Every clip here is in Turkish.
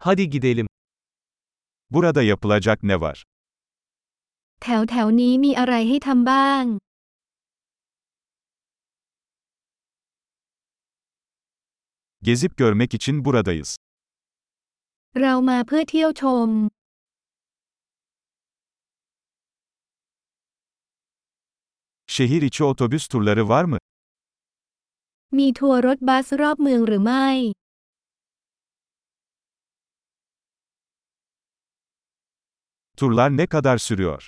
Hadi gidelim. Burada yapılacak ne var? แถวแถวนี้มีอะไรให้ทำบ้าง Gezip görmek için buradayız. เรามาเพื่อเที่ยวชม Şehir içi otobüs turları var mı? มีทัวร์รถบัสรอบเมืองหรือไม่ Turlar ne kadar sürüyor?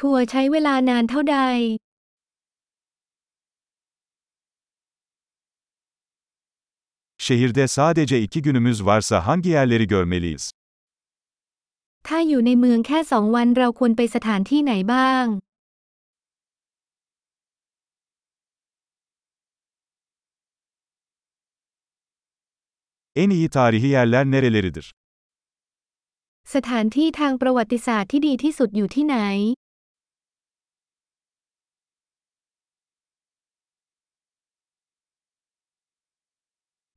ทัวร์ใช้เวลานานเท่าใด Şehirde sadece iki günümüz varsa hangi yerleri görmeliyiz? ถ้าอยู่ในเมืองแค่สองวันเราควรไปสถานที่ไหนบ้าง En iyi tarihi yerler nereleridir? สถานที่ทางประวัติศาสตร์ที่ดีที่สุดอยู่ที่ไหน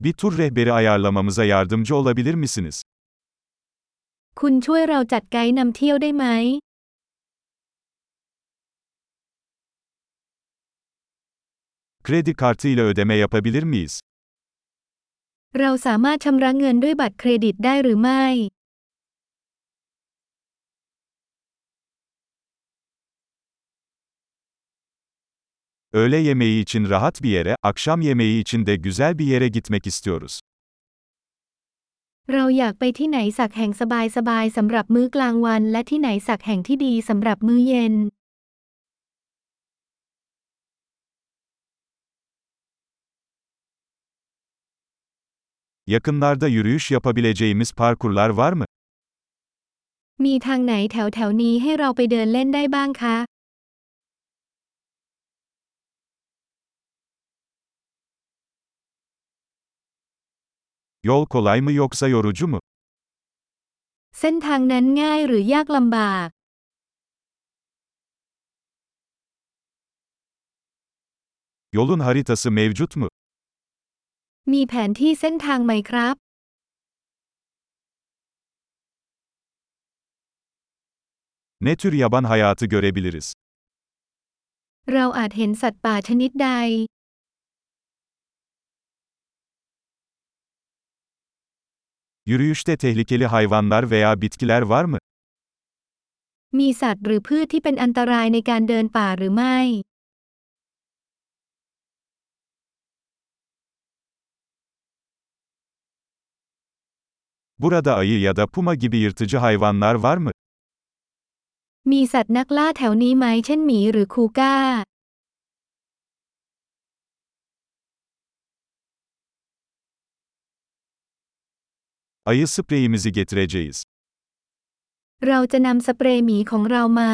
Bir tur rehberi ayarlamamıza yardımcı olabilir misiniz? คุณช่วยเราจัดไกด์นำเที่ยวได้ไหม Kredi kartı ile ödeme yapabilir miyiz? เราสามารถชำระเงินด้วยบัตรเครดิตได้หรือไม่ Öğle yemeği için rahat bir yere, akşam yemeği için de güzel bir yere gitmek istiyoruz. เราอยากไปที่ไหนสักแห่งสบายๆสำหรับมื้อกลางวัน และที่ไหนสักแห่งที่ดีสำหรับมื้อเย็น Yakınlarda yürüyüş yapabileceğimiz parkurlar var mı? มีทางไหนแถวแถวๆนี้ให้เราไปเดินเล่นได้บ้างคะ Yol kolay mı yoksa yorucu mu? เส้นทางนั้นง่ายหรือยากลำบาก Yolun haritası mevcut mu? มีแผนที่เส้นทางไหมครับ Ne tür yaban hayatı görebiliriz? เราอาจเห็นสัตว์ป่าชนิดใด Yürüyüşte tehlikeli hayvanlar veya bitkiler var mı? มีสัตว์หรือพืชที่เป็นอันตรายในการเดินป่าหรือไม่ Burada ayı ya da puma gibi yırtıcı hayvanlar var mı? มีสัตว์นักล่าแถวนี้ไหมเช่นหมีหรือคูก้า Ayı spreyimizi getireceğiz. เราจะนำสเปรย์หมีของเรามา